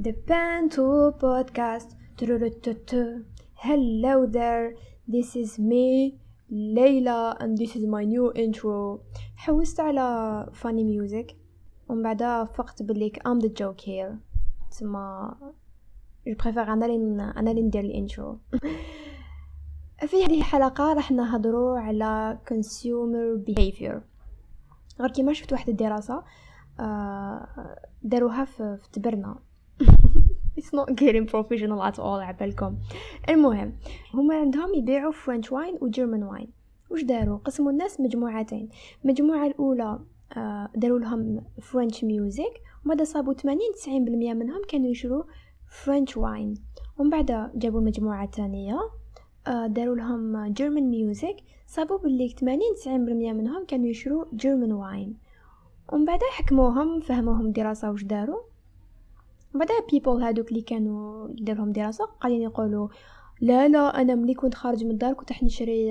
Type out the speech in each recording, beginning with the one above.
The Panto Podcast. Hello there, this is me, Leila, and this is my new intro. حوست على funny music? ومن بعدها فقت بليك I'm the joke here. تسمى جو بريفير أنا اللي أنا اللي ندير الانترو في هذه الحلقة راح نهضروا على consumer behavior. غير كيما شفت واحد الدراسة آه، داروها في تبرنا. It's not getting professional at all عبالكم المهم هما عندهم يبيعوا فرنش واين وجيرمان واين وش داروا؟ قسموا الناس مجموعتين. المجموعة الأولى آه، داروا لهم فرنش ميوزك وماذا صابوا 80 90% منهم كانوا يشروا فرنش واين ومن بعد جابوا المجموعه الثانية آه، داروا لهم جيرمان ميوزك صابوا باللي 80 90% منهم كانوا يشروا جيرمان واين ومن بعد حكموهم فهموهم دراسه واش داروا. بعدها بيبل هادوك اللي كانوا دارهم دراسة قاعدين يقولوا لا لا أنا ملي كنت خارج من الدار كنت نشري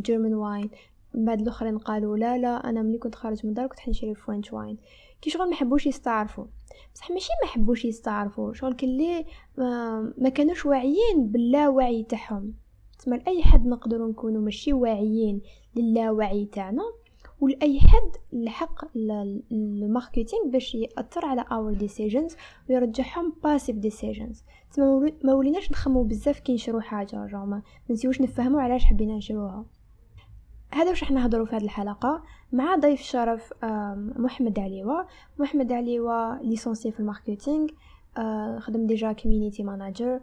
جيرمان واين بعد الأخرين قالوا لا لا أنا ملي كنت خارج من الدار كنت نشري فرنش واين كي شغل ما حبوش يستعرفوا. بصح ماشي ما حبوش يستعرفوا شغل كلي ما, كانوش واعيين باللاوعي تاعهم. تسمى اي حد نقدروا نكونوا ماشي واعيين للاوعي تاعنا؟ ولاي حد الحق الماركتينغ باش يأثر على اور ديسيجنز ويرجعهم باسيف ديسيجنز تما ما وليناش نخمو بزاف كي نشرو حاجة جا ما نسيوش نفهموا علاش حبينا نشروها. هذا واش راح نهضروا في هذه الحلقة. مع ضيف شرف محمد عليوة. محمد عليوة ليسونسي في الماركتينغ خدم ديجا كوميونيتي ماناجر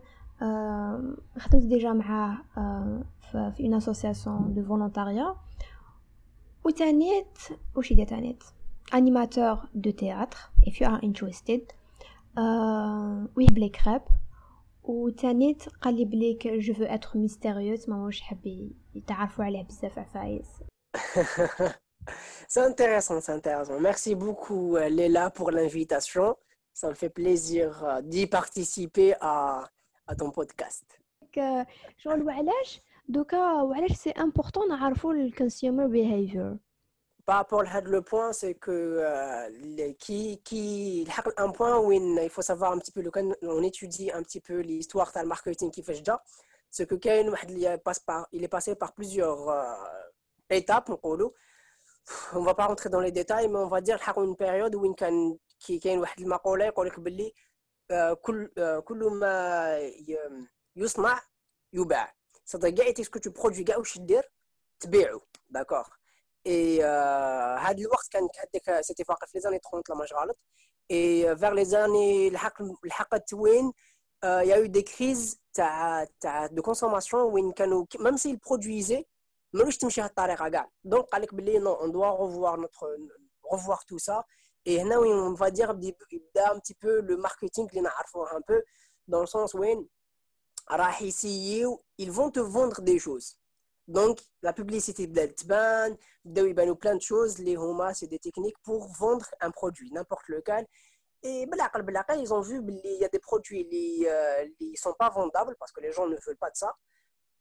خدمت ديجا معاه في اون اسوسياسيون دو فولونتاريا وتانيت وش هي تانيت animateur de théâtre if you are interested euh, ويحب لي كريب وتانيت قال لي بليك جو فو اتر ميستيريوس ما واش حاب يتعرفوا عليه بزاف عفايس C'est intéressant, c'est intéressant. Merci beaucoup Léla pour l'invitation. Ça me fait plaisir d'y participer à, à ton podcast. شغل وعلاش دوكا وعلاش سي امبورطون نعرفوا الكونسيومر بيهيفير par rapport à le point, c'est que euh, qui, qui un point où il faut savoir un petit peu, le, on étudie un petit peu l'histoire du marketing qui fait déjà, c'est que Kain, il, passe par, il est passé par plusieurs euh, étapes, on va pas rentrer dans les détails, mais on va dire une période où il y a une المقولة يقول لك باللي كل كل ما يصنع يباع c'est-à-dire, Gaëté, ce que tu produis, Gaëté, je te dis, D'accord Et à l'époque, c'était dans les années 30, la majorité. Et vers les années, il y a eu des crises de consommation où même s'ils produisaient, mais je t'imagine à la Donc, avec Billy, non, on doit revoir, notre, revoir tout ça. Et là, on va dire, un petit peu le marketing, un peu, dans le sens où راح يسيو ils vont te vendre des choses Donc, la publicité de l'Altban, de plein de choses, les Homa, c'est des techniques pour vendre un produit, n'importe lequel. Et ils ont vu qu'il y a des produits qui ne sont pas vendables parce que les gens ne veulent pas de ça.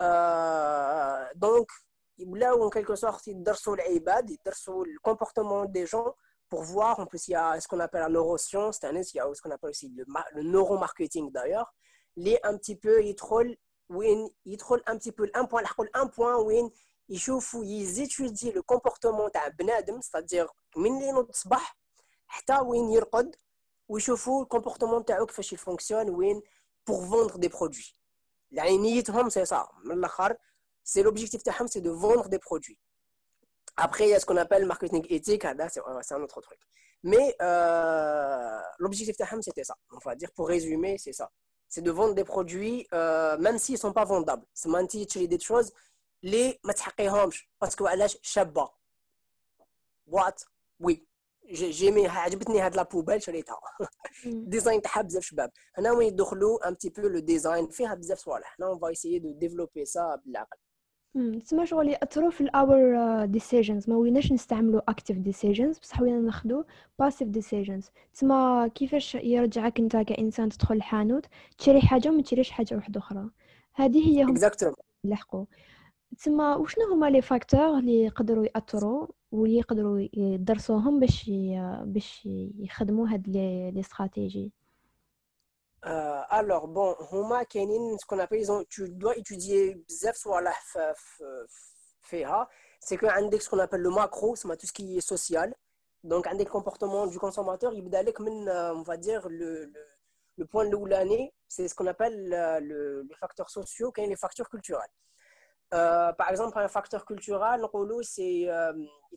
Euh, donc, là où en quelque sorte, ils donnent l'ibad, ils le comportement des gens pour voir. En plus, il y a ce qu'on appelle la neuroscience, il y a ce qu'on appelle aussi le, le neuromarketing d'ailleurs. Les un petit peu, ils trollent وين يدخل un petit peu un point لحقوا un point وين يشوفوا يزيتودي لو كومبورتمون تاع بنادم ستادير من اللي ينوض الصباح حتى وين يرقد ويشوفوا الكومبورتمون تاعو كيفاش يفونكسيون وين بور فوندر دي برودوي يعني نيتهم سي سا من الاخر سي لوبجيكتيف تاعهم سي دو فوندر دي برودوي Après, il y a ce qu'on appelle le marketing éthique, c'est un autre truc. Mais euh, l'objectif de c'était ça. On va dire, pour résumer, c'est ça. c'est de vendre des produits euh, même s'ils sont pas vendables c'est ما انت تشري des choses اللي ما تحقيهمش باسكو علاش شابه وات وي جيمي عجبتني هاد لابوبال شريتها ديزاين تاعها بزاف شباب هنا وين يدخلوا ان تي بو لو ديزاين فيها بزاف صوالح هنا اون فا ايسيي دو ديفلوبي سا بالعقل تسمى شغل يأثروا في الاور ديسيجنز ما وليناش نستعملوا اكتيف ديسيجنز بصح ولينا ناخذوا باسيف ديسيجنز تسمى كيفاش يرجعك انت كإنسان تدخل الحانوت؟ تشري حاجة وما تشريش حاجة واحدة أخرى. هذه هي هم يلحقوا. تسمى وشنو هما لي فاكتور اللي يقدروا يأثروا واللي يقدروا يدرسوهم باش باش يخدموا هاد لي استراتيجي alors bon هما كاينين ce qu'on appelle ils ont tu dois étudier بزاف صوالح فيها c'est que عندك ce qu'on appelle le macro c'est tout ce qui est social donc عندك le comportement du consommateur يبدا لك من on va dire le, le le point l'année c'est ce qu'on appelle le, les facteurs sociaux et les facteurs culturels euh, par exemple un facteur culturel c'est euh,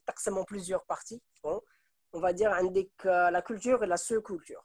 il en plusieurs parties bon on va dire عندك la culture et la sous-culture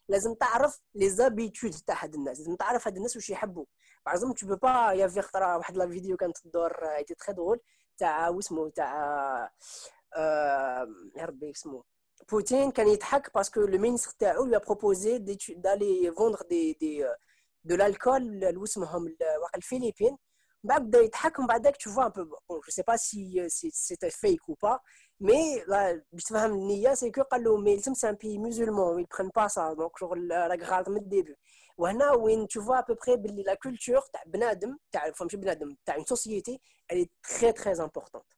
لازم تعرف لي زابيتود تاع هاد الناس لازم تعرف هاد الناس واش يحبوا اكزومبل تو بو با يا في خطره واحد لا فيديو كانت تدور ايتي تري درول تاع واسمو تاع يا ربي اسمو. بوتين كان يضحك باسكو لو مينستر تاعو لو بروبوزي دالي فوندر دي دي دو l'alcool واسمهم واقع الفلبين بعد بدا يضحك ومن بعد tu vois un peu bon je sais pas si c'était fake ou pas mais باش تفهم النيه سي كو قال لهم مي c'est un pays musulman ils prennent pas ça donc genre la grade من الديبي وهنا وين tu vois à peu près باللي la culture تاع بنادم تاع ماشي بنادم تاع une société elle est très très importante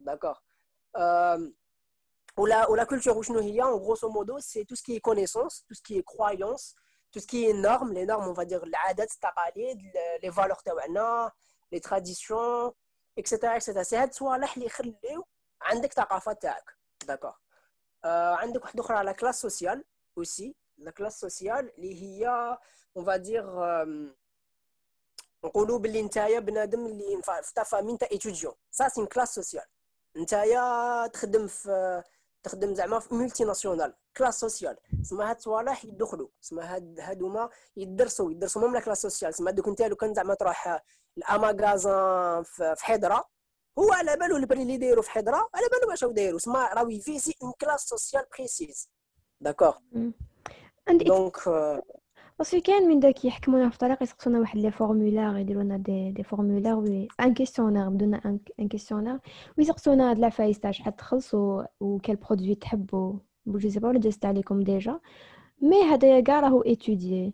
d'accord euh, ou la, ou la culture وشنو هي en grosso modo c'est tout ce qui est connaissance tout ce qui est croyance tout ce qui est normes les normes on va dire العادات التقاليد les valeurs تاعنا les traditions etc etc c'est هاد الصوالح اللي يخليو عندك ثقافه تاعك داكور آه عندك واحدة أخرى لا كلاس سوسيال أوسي. لا كلاس سوسيال اللي هي اون فادير نقولوا باللي نتايا بنادم اللي في تا فامي نتا ايتوديون سا سي كلاس سوسيال نتايا تخدم في تخدم زعما في مولتي ناسيونال كلاس سوسيال سما هاد الصوالح يدخلوا. سما هاد هادوما يدرسوا يدرسوا. مهم لا كلاس سوسيال سما دوك انت لو كان زعما تروح الاماغازان في حضره هو على بالو البري اللي دايرو في حضره على بالو واش دايرو سما راهو يفيزي اون كلاس سوسيال بريسيز داكوغ دونك باسكو كاين من داك يحكمونا في طريق يسقسونا واحد لي فورمولار يديروا لنا دي دي فورمولار وي ان كيسيونير بدونا ان كيسيونير ويسقسونا هاد العفايس تاع شحال تخلص وكال برودوي تحبوا جو سي با ولا دازت عليكم ديجا مي هذايا كاع راهو ايتوديي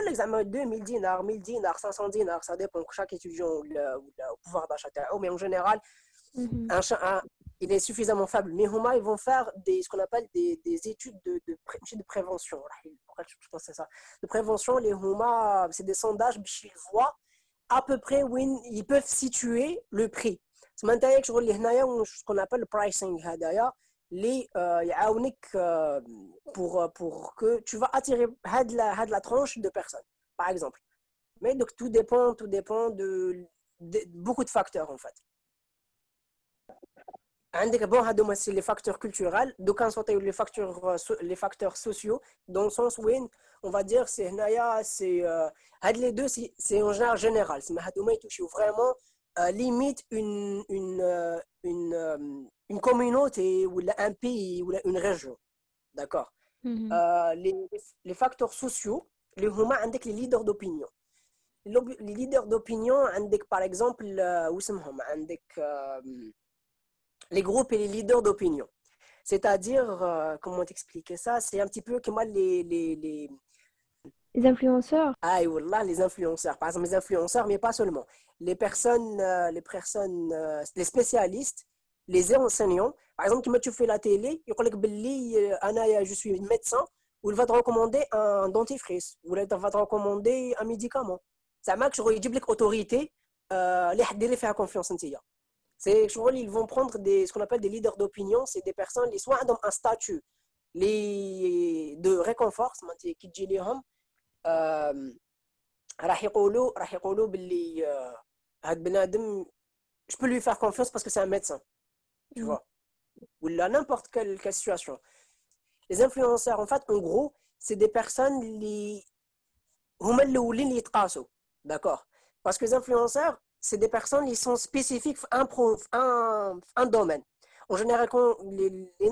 Pour l'examen, 2000 dinars, 1000 dinars, 500 dinars, ça dépend que chaque étudiant le, le pouvoir d'achat. Mais en général, mhm. un, il est suffisamment faible. Mais Huma, ils vont faire des, ce qu'on appelle des, études de, de, pré, de prévention. Je pense que c'est ça? De prévention, les Huma, c'est des sondages, ils voient à peu près où ils peuvent situer le prix. C'est ce qu'on appelle le pricing. Hein, d'ailleurs, pour pour que tu vas attirer had la had la tranche de personnes par exemple mais donc tout dépend tout dépend de, de beaucoup de facteurs en fait عندك bon هادوما c'est les facteurs culturels donc نصوتيو les facteurs les facteurs sociaux dans le sens où on va dire c'est هنايا c'est هاد les deux c'est en général général c'est هادوما يتوشيو vraiment limite une une une une communauté ou un pays ou une région. D'accord mm-hmm. euh, les, les, facteurs sociaux, les humains avec les leaders d'opinion. Les leaders d'opinion, avec par exemple, avec, euh, les groupes et les leaders d'opinion. C'est-à-dire, euh, comment t'expliquer ça? C'est un petit peu comme les, les, les, les influenceurs Ah, voilà, les influenceurs. Par exemple, les influenceurs, mais pas seulement. Les personnes, les personnes, les spécialistes les enseignants. Par exemple, quand tu fais la télé, il que euh, je suis médecin, ou il va te recommander un dentifrice, ou il va te recommander un médicament. Ça marque, je redis l'autorité, euh, les faire confiance en C'est ils vont prendre des, ce qu'on appelle des leaders d'opinion, c'est des personnes, qui soit ont un statut les de réconfort, qui dit les hommes, euh, je peux lui faire confiance parce que c'est un médecin tu vois. Ou là, n'importe quelle, quelle situation. Les influenceurs, en fait, en gros, c'est des personnes qui D'accord? Parce que les influenceurs, c'est des personnes qui sont spécifiques à un, un, domaine. En général, quand les, les,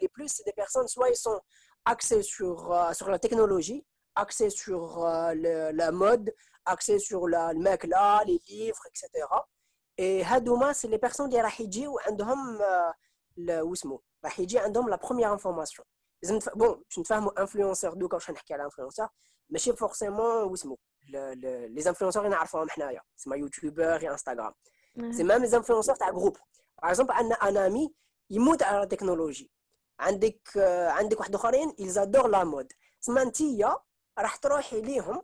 les plus, c'est des personnes, soit ils sont axés sur, euh, sur la technologie, axés sur euh, la mode, axés sur la, le mec là, les livres, etc. Et Hadouma, c'est les personnes qui ont la première information. Bon, je ne fais pas influenceur, donc je suis un influenceur, mais c'est forcément les influenceurs, ils savent c'est ma youtubeur et Instagram. C'est même les influenceurs, tu groupe. Par exemple, un ami, il monte à la technologie. عندك عندك واحد اخرين ils adorent la mode. تسمى انتيا راح تروحي ليهم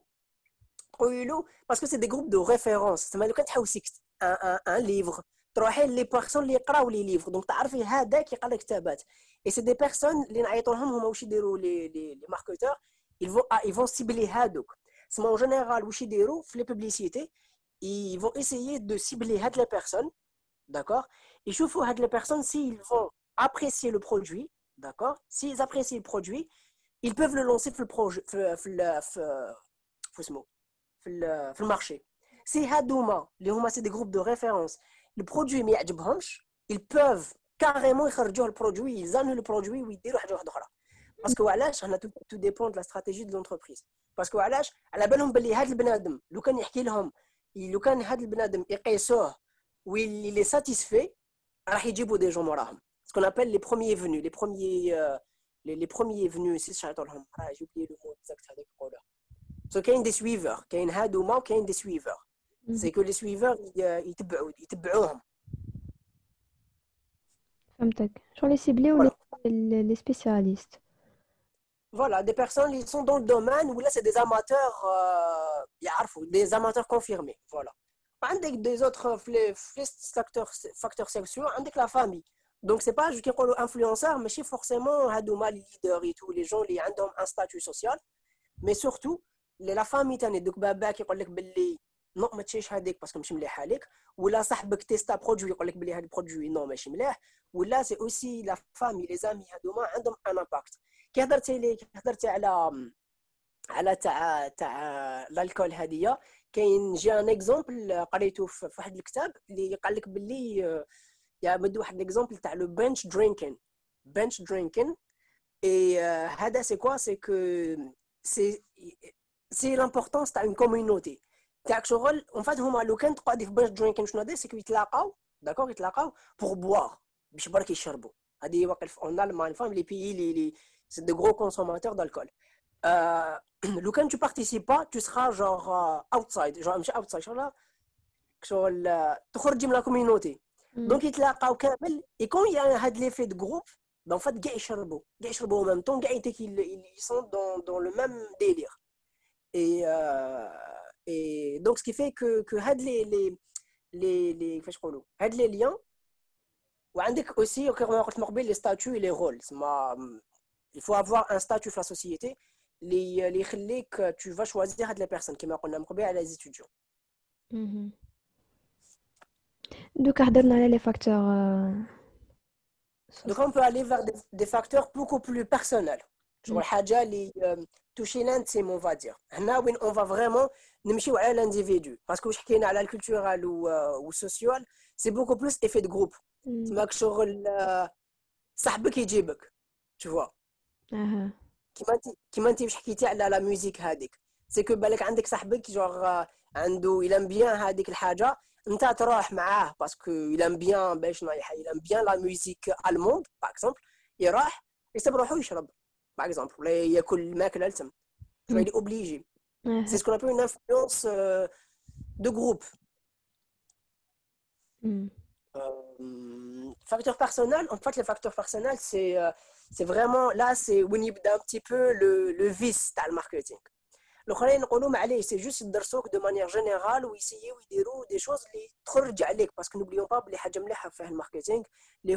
تقولي له باسكو سي دي جروب دو ريفيرونس تسمى لو كان تحوسي ان ان ليفغ تروحي لي بيرسون اللي يقراو لي ليفغ دونك تعرفي هذاك يقرا كتابات اي سي دي بيرسون اللي نعيطوا لهم هما واش يديروا لي لي لي ماركتور ils vont ils vont cibler هادوك تسمى en général واش يديروا في لي بوبليسيتي ils vont essayer de cibler هاد les personnes d'accord يشوفوا هاد les personnes s'ils vont apprécier le produit d'accord s'ils apprécient le produit ils peuvent le lancer في البروج في في في اسمه في في المارشي سي هادوما اللي هما سي دي جروب دو ريفيرونس البرودوي ما يعجبهمش ils peuvent كاريمون يخرجوه البرودوي يزانوا البرودوي ويديروا حاجه واحده اخرى باسكو علاش حنا تو ديبون دو لا استراتيجي دو لونتربريز باسكو علاش على بالهم باللي هذا البنادم لو كان يحكي لهم لو كان هذا البنادم يقيسوه واللي لي ساتيسفي راح يجيبوا دي جون وراهم سكون ابل لي بروميي فينو لي بروميي لي بروميي فينو سي شعطوا لهم جي اوبلي لو مو اكزاكت هذاك يقولها سو كاين دي سويفر كاين هادوما وكاين دي سويفر سي كو لي سويفر يتبعوا يتبعوهم فهمتك شغل يسيبليو لي سبيسياليست Voilà, des personnes qui sont dans le domaine où là, c'est des amateurs, euh, des amateurs confirmés. Voilà. Avec des autres facteurs, facteurs sexuels, avec la famille. Donc, c'est pas, je dis influenceur, mais c'est forcément les leaders et tout, les gens qui ont un statut social. Mais surtout, la famille تاني دوك باباك يقول لك باللي نو ما تشيش هذيك باسكو ماشي مليح عليك. ولا صاحبك تيستا برودوي يقول لك باللي هذا البرودوي نو ماشي مليح. ولا سي أوسي لا فامي لي زامي هذوما عندهم ان امباكت كي هضرتي لي هضرتي على على تاع تاع الألكول هذه كاين جي ان إكزومبل قريته في واحد الكتاب اللي قال لك باللي يا بدو واحد الإكزومبل تاع لو بنش درينكين. بنش درينكين. إي هذا سي كوا؟ سي كو سي سي لامبورطونس تاع اون كوميونيتي. تاعك شغل اون فات هما لو كان تقعدي في بنش درينكين شنو هذا سي كو يتلاقاو داكوغ يتلاقاو بور بوار باش برك يشربوا هذه واقف اون المان فهم لي بيي لي c'est de gros consommateurs d'alcool. Euh, quand tu ne participes pas, tu seras genre euh, outside, genre مش outside genre شغل تخرج من la communauté. Donc يتلاقاو كامل et quand il y a هاد l'effet de groupe, ben en fait كاع يشربوا كاع يشربوا en même temps كاع ils sont dans, dans le même délire. Et, euh, et donc, ce qui fait que, que les, les, les, les, les liens, ou aussi, les statuts et les rôles. Hum, il faut avoir un statut de la société. Les, euh, les que euh, tu vas choisir de la personne qui m'a à les étudiants. Mm-hmm. Donc, on les facteurs. Euh, donc, on peut aller vers des, des facteurs beaucoup plus personnels. Mm. Je vois les toucher l'intime, on va dire. On va vraiment nous à l'individu. Parce que je suis à la culturelle ou, euh, ou sociale, c'est beaucoup plus effet de groupe. C'est ma que tu vois. اها كيما انت كيما انت باش حكيتي على لا ميوزيك هذيك سي كو بالك عندك صاحبك جوغ عنده الى بيان هذيك الحاجه انت تروح معاه باسكو الى بيان باش نايح الى بيان لا ميوزيك الموند باغ اكزومبل يروح يسب روحو يشرب par exemple, ou les Yakulma Kalaltam. Il est mm. obligé. C'est ce qu'on appelle une influence euh, de groupe. Mm. Euh, facteur personnel, en fait, le facteur personnel, c'est euh, vraiment là, c'est un petit peu le, vice dans le marketing. C'est juste de manière générale ou essayer ou des choses qui parce que n'oublions pas les le marketing, les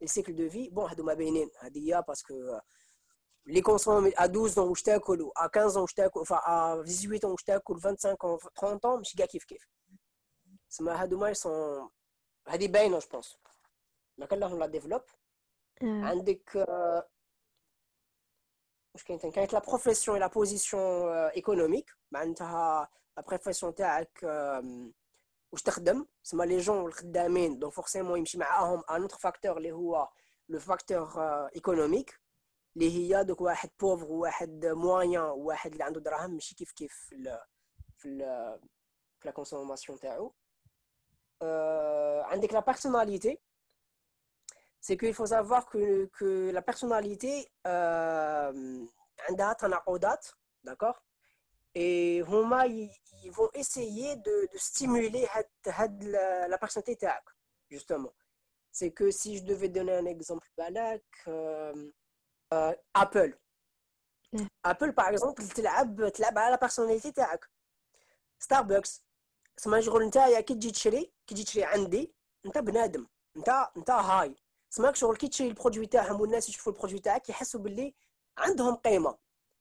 et le, le cycle de vie bon هادو ما باينين هذه parce que les consommateurs à 12 ans واش تاكل à 15 ans واش تاكل enfin à 18 ans واش تاكل 25 ans 30 ans ماشي كاع كيف كيف تسمى هادو ما يسون هذه باينه جو بونس ما كان لهم لا ديفلوب عندك واش كاين كانت لا بروفيسيون لا بوزيسيون ايكونوميك معناتها لا بروفيسيون تاعك واش تخدم تسمى لي جون الخدامين دونك فورسيمون يمشي معاهم ان اوتر فاكتور اللي هو لو فاكتور ايكونوميك اللي هي دوك واحد بوفر وواحد موان وواحد اللي عنده دراهم ماشي كيف كيف في ال في ال في لا كونسوماسيون تاعو عندك لا بيرسوناليتي c'est qu'il faut savoir que, que la personnalité euh, date, d'accord et huma ils, vont essayer de, de stimuler la, la personnalité justement c'est que si je devais donner un exemple balak euh, euh, Apple Apple par exemple تلعب تلعب على la personnalité تاعك Starbucks سما شغل نتايا كي تجي تشري كي تجي تشري عندي انت بنادم انت انت هاي سماك شغل كي تشري البرودوي تاعهم والناس يشوفوا البرودوي تاعك يحسوا باللي عندهم قيمه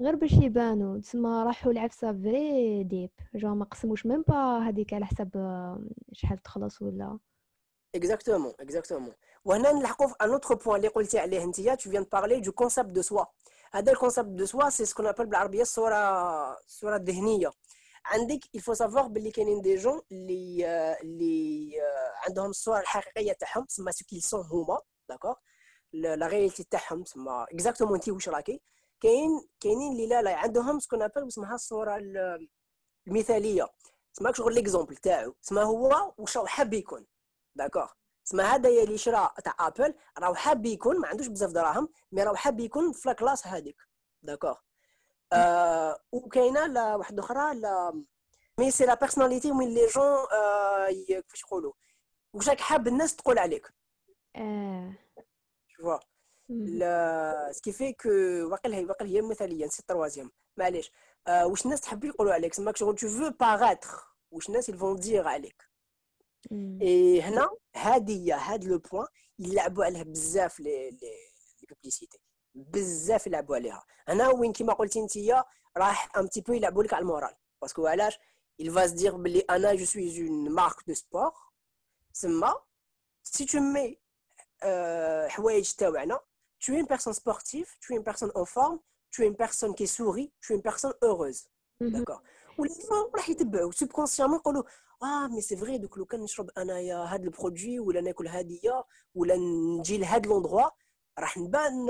غير باش يبانوا تسمى راحوا العفسه فري ديب. جو ما قسموش ميم با هذيك على حساب شحال تخلص ولا. اكزاكتومون اكزاكتومون وهنا نلحقوا في ان اوتر بوين اللي قلتي عليه انت تو فيان بارلي دو كونسيبت دو سوا هذا الكونسيبت دو سوا سي سكون ابل بالعربية الصورة الصورة الذهنية. عندك الفو سافوار باللي كاينين دي جون اللي اللي عندهم الصورة الحقيقية تاعهم تسمى سو كيل سون هما داكوغ لا رياليتي تاعهم تسمى اكزاكتومون انت واش راكي؟ كاين كاينين اللي لا لا عندهم سكون أبل اسمها الصورة المثالية. تسمى شغل ليكزومبل تاعو. تسمى هو واش راه حاب يكون. داكوغ تسمى هذا اللي شرا تاع أبل راه حاب يكون ما عندوش بزاف دراهم مي راه حاب يكون في لاكلاس هذيك. داكوغ آه وكاينة لا واحدة أخرى لا مي سي لا بيرسوناليتي وين لي جون كيفاش يقولوا؟ واش راك حاب الناس تقول عليك؟ آه. Qui fait que واقيلا هي واقيلا هي مثاليه سي تروازيام معليش. آه واش الناس تحب يقولوا عليك؟ سماك شغل تو فو باغاتر واش الناس يلفون دير عليك. اي هنا هذه هي هاد لو بوين يلعبوا عليه بزاف لي لي بوبليسيتي بزاف يلعبوا عليها. هنا وين كيما قلتي انت راح ام تي بو يلعبوا لك على المورال. باسكو علاش؟ Il va se dire بلي أنا جو سوي اون مارك دو سبور سما si tu mets حوايج تاوعنا tu es une personne sportive tu es une personne en forme tu es une personne qui sourit tu es une personne heureuse d'accord ولي راح يتبعوا سبكونسيامون يقولوا اه مي سي فري دوك لو كان نشرب انايا هاد البرودوي ولا ناكل هاديه ولا نجي لهاد لوندروا راح نبان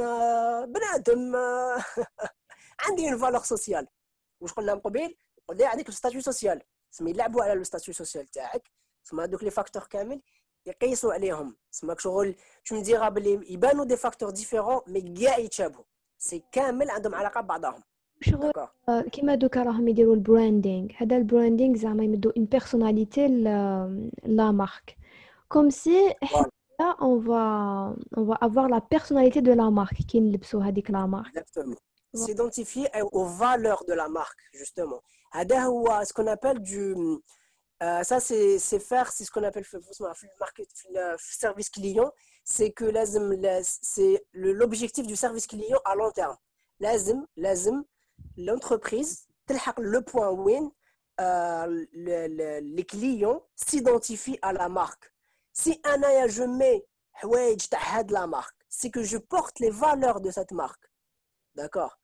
بنادم عندي اون فالور سوسيال واش قلنا من قبيل قلنا عندك الستاتيو سوسيال سمي يلعبوا على الستاتيو سوسيال تاعك سما هذوك لي فاكتور كامل يقيسوا عليهم سماك شغل شو مديرها باللي يبانوا دي فاكتور ديفيرون مي كاع يتشابهوا سي كامل عندهم علاقه ببعضهم شغل كيما دوكا راهم يديروا البراندينغ هذا البراندينغ زعما يمدوا اون بيرسوناليتي لا مارك كوم سي حنا اون فا اون فا افوار لا بيرسوناليتي دو لا مارك كي نلبسوا هذيك لا مارك s'identifier aux valeurs de la marque justement هذا هو ce qu'on appelle du Euh, ça, c'est faire, c'est ce qu'on appelle le service client, c'est que c'est l'objectif du service client à long terme. Lazim, lazim, l'entreprise, le point win, euh, les clients s'identifient à la marque. Si un je mets la marque, c'est que je porte les valeurs de cette marque. D'accord?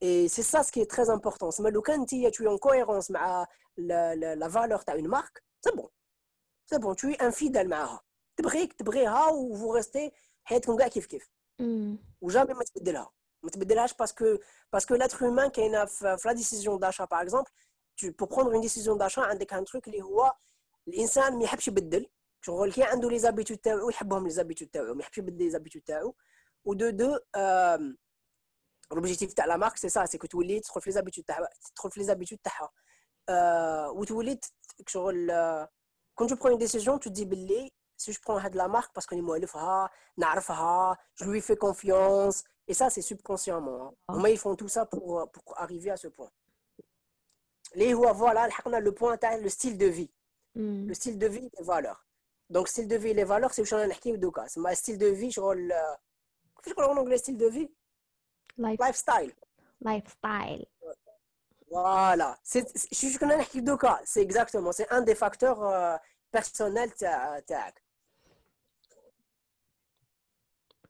Et c'est ça ce qui est très important. C'est quand tu es en cohérence avec la, la, la valeur d'une marque, c'est bon. C'est bon, tu es infidèle معها. تبغيك تبغيها وفو ريستي حياتكم كاع كيف كيف وجامي ما تبدلها ما تبدلهاش باسكو باسكو لاتر هومان كاينه في لا ديسيزيون داشا باغ اكزومبل بو بروندر اون ديسيزيون داشا عندك ان تروك اللي هو الانسان ما يحبش يبدل شغل كي عنده لي زابيتود تاعو يحبهم لي زابيتود تاعو ما يحبش يبدل لي زابيتود تاعو ودو دو l'objectif de la marque, c'est ça, c'est que tu trouves les habitudes, les habitudes. Euh, ou quand tu prends une décision, tu te dis, si je prends la marque parce que je lui fais confiance. Et ça, c'est subconsciemment. Hein. Ah. Mais ils font tout ça pour, pour arriver à ce point. Les voilà, on a le point, le style de vie. Hmm. Le style de vie, les valeurs. Donc, style de vie et les valeurs, c'est le style de vie. Je en anglais, style de vie? Life. Lifestyle. Lifestyle. Voilà. Je suis de cas. C'est exactement. C'est un des facteurs euh, personnels.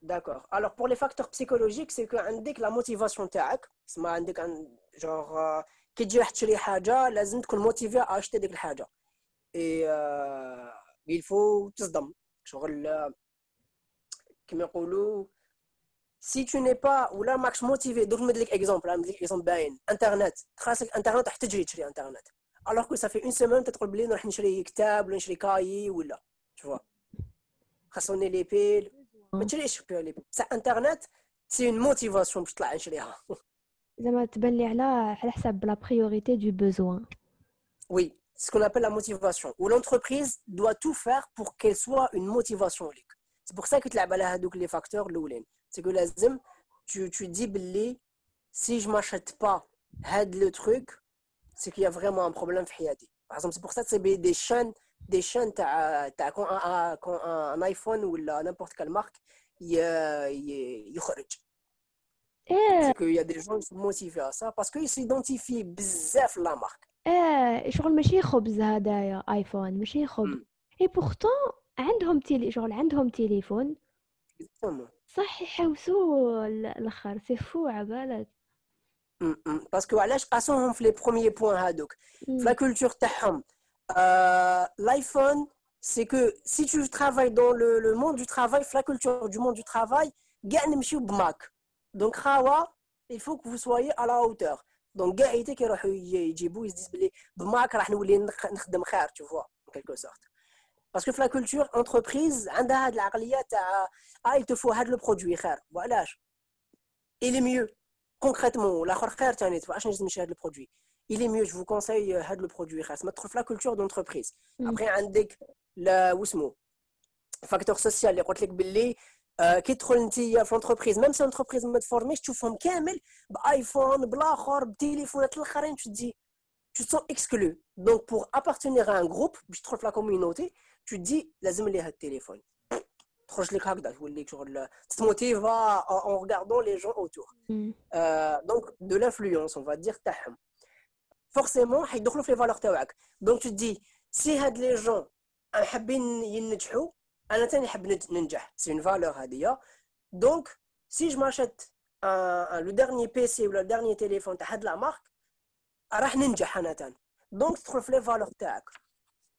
D'accord. Alors, pour les facteurs psychologiques, c'est que que la motivation تاعك تسمى عندك genre كي تجي راح تشري حاجه لازم تكون موتيفي اشتي ديك الحاجه اي il faut تصدم شغل كما يقولوا si tu n'es pas ولا ماكش موتيفي دوك نمد لك اكزومبل نمد لك اكزومبل باين انترنت خاصك انترنت راح تجري تشري انترنت الوغ كو صافي اون سيمين تقول بلي نروح نشري كتاب ولا نشري كاي ولا tu vois خاصوني لي بيل ما تشريش بيولي بصح انترنت سي اون موتيفاسيون باش تطلع نشريها زعما تبان لي على على حساب لا بريوريتي دو بوزوان Oui, ce qu'on appelle la motivation. Où l'entreprise doit tout faire pour qu'elle soit une motivation. C'est pour ça que tu as les facteurs C'est que lazim, tu, tu dis, si je ne m'achète pas le truc, c'est qu'il y a vraiment un problème. Par exemple, c'est pour ça que c'est des chaînes des chaînes quand un iPhone ou n'importe quelle marque يخرج ايه qu'il y a des gens qui sont motivés à ça parce qu'ils s'identifient بزاف la marque ايه شغل ماشي خبز هدايا ايفون ماشي خبز اي بورتون عندهم تيلي شغل عندهم تليفون صح يحوسوا الاخر سي فو عبالك باسكو علاش قاسوهم في لي بروميي بوين هادوك في لا كولتور تاعهم Euh, L'iPhone, c'est que si tu travailles dans le, le, monde du travail, la culture du monde du travail, donc il faut que vous soyez à la hauteur. Donc ils se disent tu Parce que la culture entreprise, ah, il te faut le produit. Voilà. Il est mieux. Concrètement, la le produit il est mieux, je vous conseille euh, le produit. C'est la culture d'entreprise. Mm. Après, le facteur social, les rotlek belli, qui te l'entreprise, même si l'entreprise me formée, tu fais kamel, iPhone, blakhor, téléphone, tu te dis, tu te sens exclu. Donc, pour appartenir à un groupe, je trouve la communauté, tu te dis, lazim li le téléphone. Tu te motives en regardant les gens autour. Mm. Euh, donc, de l'influence, on va dire, tahm forcément حيدخلوا في les valeurs تاعك donc tu te dis si هاد les gens حابين ينجحوا انا ثاني حاب ننجح c'est une valeur هذه donc si je m'achète un, un, le dernier PC ou le dernier téléphone تاع هاد la marque راح ننجح انا ثاني donc تدخل في les valeurs تاعك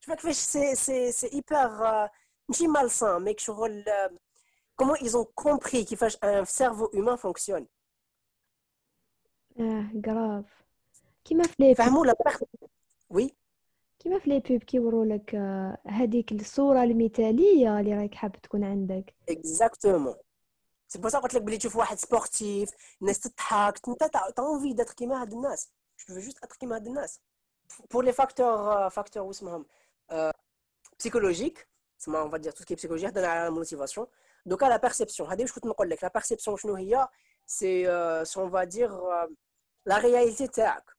tu vois كيفاش c'est c'est c'est hyper ماشي malsain mais شغل comment ils ont compris كيفاش un cerveau humain fonctionne اه grave كيما في لي فهموا لا وي كيما في لي بوب كيوروا لك آه، هذيك الصوره المثاليه اللي راك حاب تكون عندك اكزاكتومون سي بو قلت لك بلي تشوف واحد سبورتيف الناس تضحك انت تا انفي داتر كيما هاد الناس جو جوست اتر كيما هاد الناس بور لي فاكتور فاكتور واسمهم بسيكولوجيك تسمى اون فادير تو كي بسيكولوجي هضرنا على الموتيفاسيون دوكا لا بيرسيبسيون هذه واش كنت نقول لك لا بيرسيبسيون شنو هي سي سون فادير لا رياليتي تاعك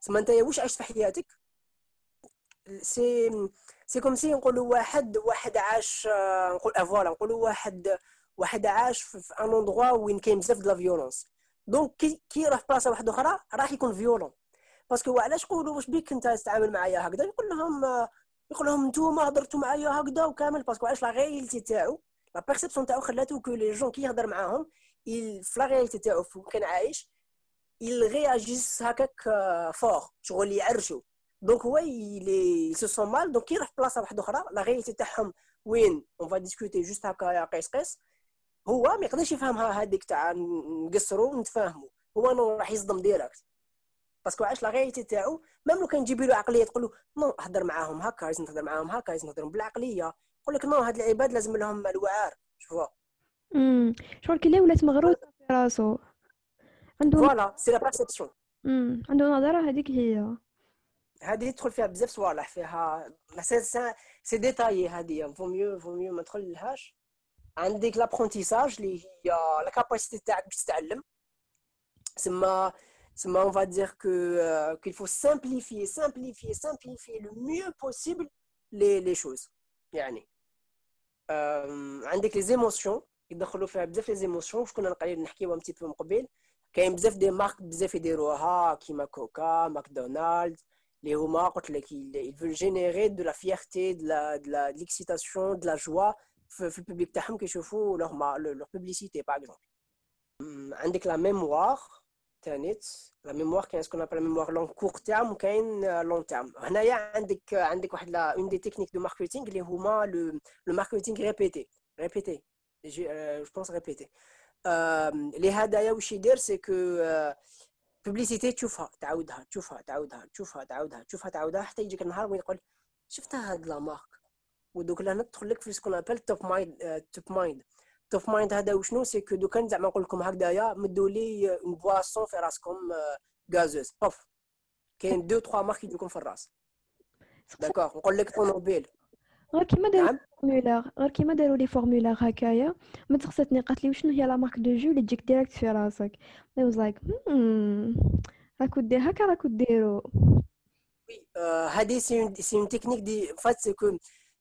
تسمى انت واش عشت في حياتك سي كوم سي نقولوا واحد واحد عاش نقول فوالا نقولوا واحد واحد عاش في ان اندروا وين كاين بزاف د لا فيولونس دونك كي كي يروح بلاصه واحدة أخرى راح يكون فيولون باسكو علاش يقولوا واش بيك انت تتعامل معايا هكذا يقول لهم يقول لهم نتوما هضرتوا معايا هكذا وكامل باسكو علاش لا تاعو لا بيرسيبسيون تاعو خلاتو كو لي جون كي يهضر معاهم في لا رياليتي تاعو كان عايش ils réagissent هكاك فور شغل يعرشوا دونك هو il se sent mal donc يروح بلاصه واحدة أخرى لا رياليتي تاعهم وين؟ اون فا ديسكوتي جوست هكا قيس قيس. هو ما يقدرش يفهمها هذيك تاع نقصروا ونتفاهموا هو راح يصدم ديريكت باسكو عاش لا رياليتي تاعو ميم لو كان تجيبي له عقلية تقول له نو هضر معاهم هكا لازم تهضر معاهم هكا لازم تهضر بالعقلية. يقول لك نو هاد العباد لازم لهم الوعار. شوفوا امم شغل كي ولات مغروسه في راسو. عنده فوالا سي لا بيرسيبسيون امم عنده نظرة هذيك هي. هذه يدخل فيها بزاف صوالح فيها سي سي ديتايي هذه فو ميو فو ميو ما تدخلهاش عندك لابرونتيساج اللي هي لا كاباسيتي تاعك باش تتعلم. سما سما اون فا دير كو qu'il faut simplifier simplifier simplifier le mieux possible les les choses يعني عندك لي زيموسيون يدخلوا فيها بزاف لي زيموسيون واش كنا نقريب نحكيو ان بتي بو من قبل كاين بزاف دي مارك بزاف يديروها كيما كوكا ماكدونالدز اللي هما قلت لك ils veulent générer de la fierté de la de la de l'excitation de la joie في البوبليك تاعهم كيشوفوا لور لور بوبليسيتي باغ اكزومبل عندك لا ميموار la mémoire ce qu'on appelle la mémoire long court terme ou long terme une des techniques de marketing le, le marketing répété. Je, pense répété. Les hadaya ou c'est que publicité tu fais tu fais tu fais tu tu fais la marque ce qu'on appelle top top mind. توب مايند هذا وشنو؟ سي كو دوكا زعما نقول لكم هكذايا مدوا لي اون بواسون في راسكم غازوز أوف. كاين دو تخوا مارك يجيكم في الراس. داكوغ نقول لك طونوبيل غير كيما داروا فورمولار غير كيما داروا لي فورمولار هكايا. ما تخصتني قالت لي وشنو هي لا مارك دو جو اللي تجيك ديريكت في راسك. I was like راكو دير هكا راكو ديروا وي هذه سي سي اون تكنيك دي فات سي كو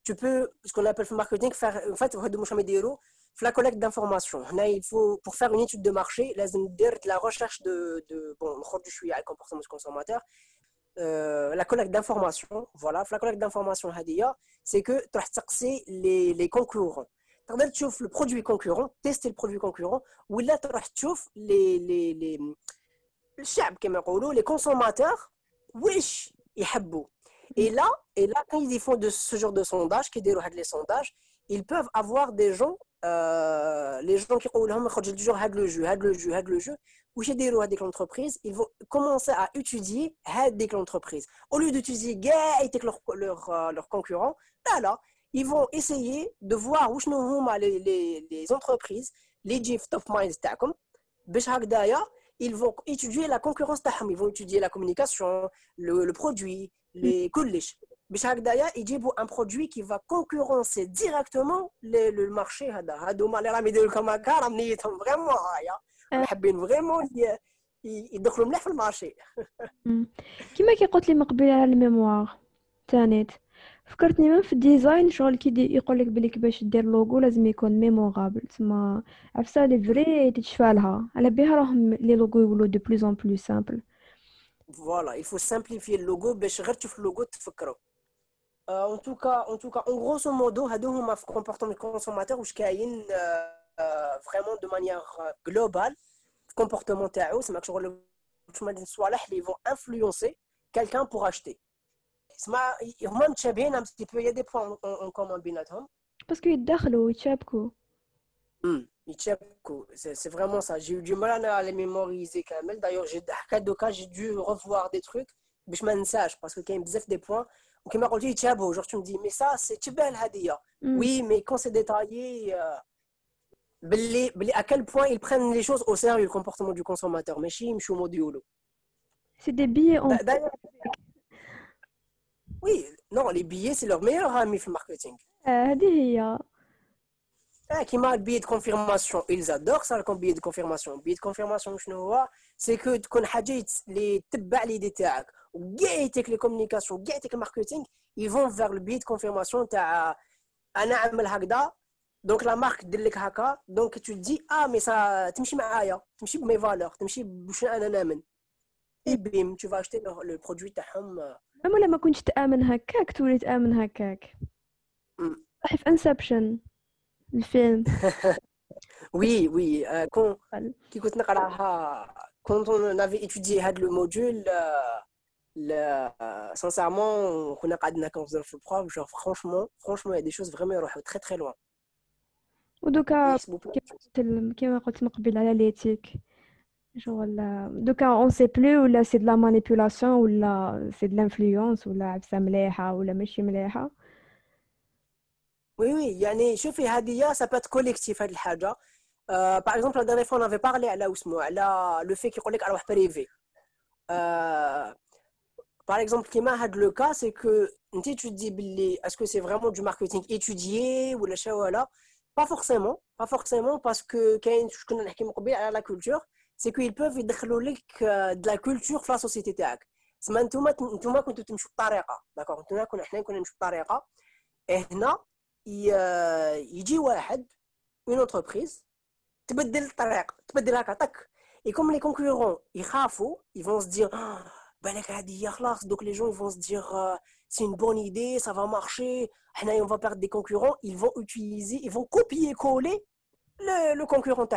tu peux ce qu'on appelle le marketing faire en fait هادو واش يديروا. في la collecte d'informations. Là, il faut, pour faire une étude de marché, la recherche de, de bon, je suis avec comportement du consommateur, euh, la collecte d'informations, voilà, la collecte d'informations, c'est que tu as les, les concurrents. Tu as le produit concurrent, tester le produit concurrent, ou là, tu as les, les, les, les consommateurs, wesh, ils Et là, et là, quand ils font de ce genre de sondage, qui déroulent les sondages, ils peuvent avoir des gens euh, les gens qui disent du jour, le jeu, le jeu, le jeu, ou j'ai des avec l'entreprise, ils vont commencer à étudier avec l'entreprise. Au lieu d'utiliser leurs leur, leur euh, concurrents, là, ben là, ils vont essayer de voir où sont les, les, les entreprises, les gifts of mind, ben d'ailleurs, ils vont étudier la concurrence, ils vont étudier la communication, le, le produit, mm. les collèges. باش هكذايا يجيبوا ان برودوي كي فا كونكورونسي ديريكتومون لو مارشي هذا هادوما اللي راهم يديروا لكم هكا راهم نيتهم فريمون هايا حابين فريمون يدخلوا مليح في المارشي كيما كي قلت لي من قبل على الميموار تانيت فكرتني من في الديزاين شغل كي يقول لك بلي باش دير لوغو لازم يكون ميمورابل تما عفسه لي فري تتشفى لها على بها راهم لي لوغو يولو دو بلوز ان بلوس سامبل Voilà, il faut simplifier le logo باش غير تشوف اللوغو تفكروا. En tout cas, en tout cas, en grosso modo, هادو هما في comportement du consommateur واش كاين vraiment de manière globale في comportement تاعو سمعك شغل تسمى دي الصوالح اللي vont influencer quelqu'un pour acheter. سما هما متشابهين un petit peu, il y a des points en commun بيناتهم. باسكو يتداخلوا يتشابكوا. Ichepko, c'est vraiment ça. J'ai eu du mal à les mémoriser quand même. D'ailleurs, j'ai cas j'ai dû revoir des trucs. Mais je m'en sage parce que quand il y a des points, donc, m'a tiens, beau, genre, tu me dis, mais ça, c'est belle Hadia. Mm. Oui, mais quand c'est détaillé, euh, à quel point ils prennent les choses au sérieux, le comportement du consommateur. Mais chim, choumoduolo. C'est des billets en. Bah, oui, non, les billets, c'est leur meilleur ami le marketing. Euh, Hadia. Ah, qui m'a le billet de confirmation. Ils adorent ça, le billet de confirmation. Le billet de confirmation, c'est que tu connais les tibba l'idée تاعك وقيتك les communications, قيتك le marketing, ils vont vers le billet de confirmation تاع انا عامل هكذا دونك لا مارك دير لك هكا دونك tu dis ah mais ça تمشي معايا تمشي بمي فالور تمشي باش انا نامن اي بيم tu vas acheter le produit تاعهم اما لما كنتش تامن هكاك تولي تامن هكاك صح في انسبشن الفيلم Oui, oui. Euh, quand, quand on avait étudié le module, euh, sincèrement, on a قعدنا كنهضروا في البروف genre franchement franchement il y a des choses vraiment يروحوا très très loin ودوكا كيما قلت من قبل على ليتيك شغل دوكا اون سي بلو ولا سي دو لا مانيبيولاسيون ولا سي دو لانفلونس ولا عبسه مليحه ولا ماشي مليحه وي وي يعني شوفي هذه سا بات كوليكتيف هذه الحاجه باغ اكزومبل لا ديرني فوا نافي بارلي على واسمو على لو في كيقول لك اروح بريفي Par exemple, qui m'a le cas, c'est que tu te dis, est-ce que c'est vraiment du marketing étudié ou la Pas forcément, pas forcément, parce que quand je connais la culture, c'est qu'ils peuvent être de la culture dans la société. C'est maintenant que tu as une طريقة d'accord tu كنا حنا كنا نمشي بطريقة هنا يجي واحد une entreprise تبدل الطريقة تبدل هكا طك et comme les concurrents يخافوا ils vont se dire donc les gens vont se dire euh, c'est une bonne idée, ça va marcher, on va perdre des concurrents, ils vont utiliser, ils vont copier-coller le, le concurrent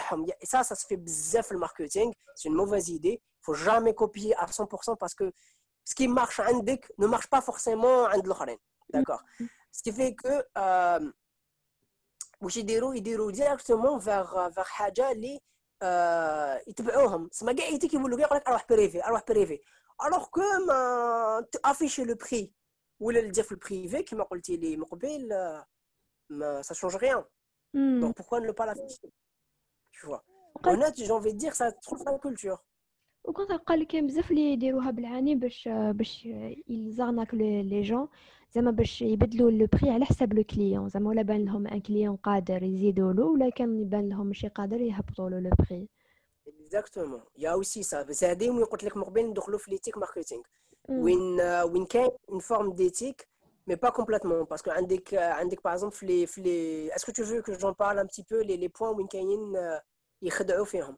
Et ça, ça se fait bzef le marketing, c'est une mauvaise idée. Il faut jamais copier à 100% parce que ce qui marche à deck ne marche pas forcément à l'autre. D'accord Ce qui fait que euh, يديروا directement vers vers حاجه اللي يتبعوهم سما كاع يتيك يقول لك اروح بريفي اروح بريفي alors que afficher le prix ou le dire le privé qui m'a dit les mobile ça change rien hmm. donc pourquoi ne pas l'afficher tu vois honnête j'ai envie de dire ça trouve la culture وكنت قال كاين بزاف اللي يديروها بالعاني باش باش يزارناك لي جون زعما باش يبدلوا لو بري على حساب لو كليون زعما ولا بان لهم ان كليون قادر يزيدوا له ولا كان يبان لهم ماشي قادر يهبطوا له لو بري اكزاكتومون يا اوسي سا بس هذه وين قلت لك من قبل ندخلوا في ليتيك ماركتينغ وين وين كاين اون فورم ديتيك مي با كومبليتمون باسكو عندك عندك باغ اكزومبل في لي في لي اسكو تو فو كو جون بارل ان بتي بو لي لي بوين وين كاينين يخدعوا فيهم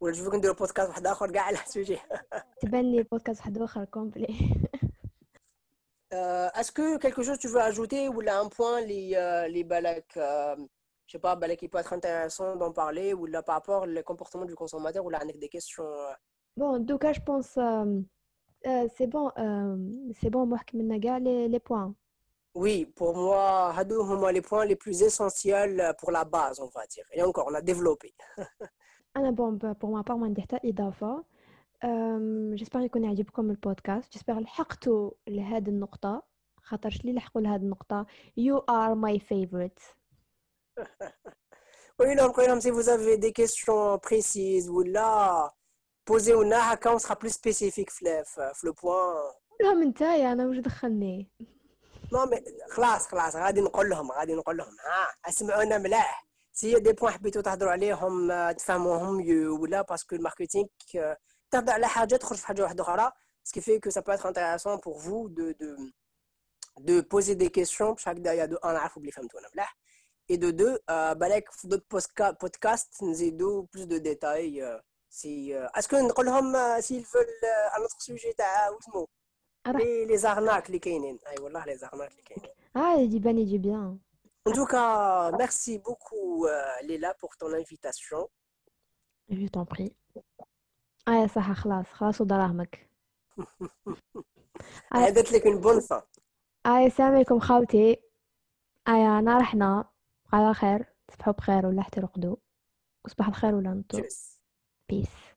ولا تشوفوك نديرو بودكاست واحد اخر كاع على السوجي تبان لي بودكاست واحد اخر كومبلي اسكو كيلكو شوز تو فو اجوتي ولا ان بوين لي لي بالك je sais pas, bah, qui peut être intéressant d'en parler ou là, par rapport au comportement du consommateur ou là, avec des questions. Euh. Bon, en tout cas, je pense euh, euh, c'est bon, euh, c'est bon, moi, les, les points. Oui, pour moi, Hadou, les points les plus essentiels pour la base, on va dire. Et encore, on a développé. أنا bon, pour ma part ما عندي حتى إضافة جيسبر يكون يعجبكم البودكاست جيسبر لحقتوا لهذه النقطة خاطرش لي لحقوا لهذه النقطة you are my favorite oui, donc, si vous avez des questions précises ou là, posez-nous quand on sera plus spécifique, Flef, le point. لا من تاي انا وش دخلني نو مي خلاص خلاص غادي نقول لهم غادي نقول لهم ها اسمعونا ملاح سي دي بوين حبيتو تهضروا عليهم تفهموهم ميو ولا باسكو الماركتينغ تهضر على حاجه تخرج في حاجه واحده اخرى ce qui fait que ça peut être intéressant pour vous de de de poser des questions باش هكذا يا دو انا عارفوا بلي فهمتونا ملاح et de deux, euh, balek d'autres podcasts, nous plus de détails. Euh, si, euh, Est-ce que nous euh, s'ils veulent un autre sujet les, les arnaques, les kainin. Ah, voilà, les arnaques, les kainin. Ah, il dit bien, il dit bien. En tout cas, merci beaucoup, Léla, pour ton invitation. Je t'en prie. Ah, ça, خلاص خلاص ودراهمك. عادت لك une bonne fin. Ah, السلام عليكم خاوتي. آه أنا رحنا على خير تصبحوا بخير ولا حتى رقدوا وصباح الخير ولا نطو بيس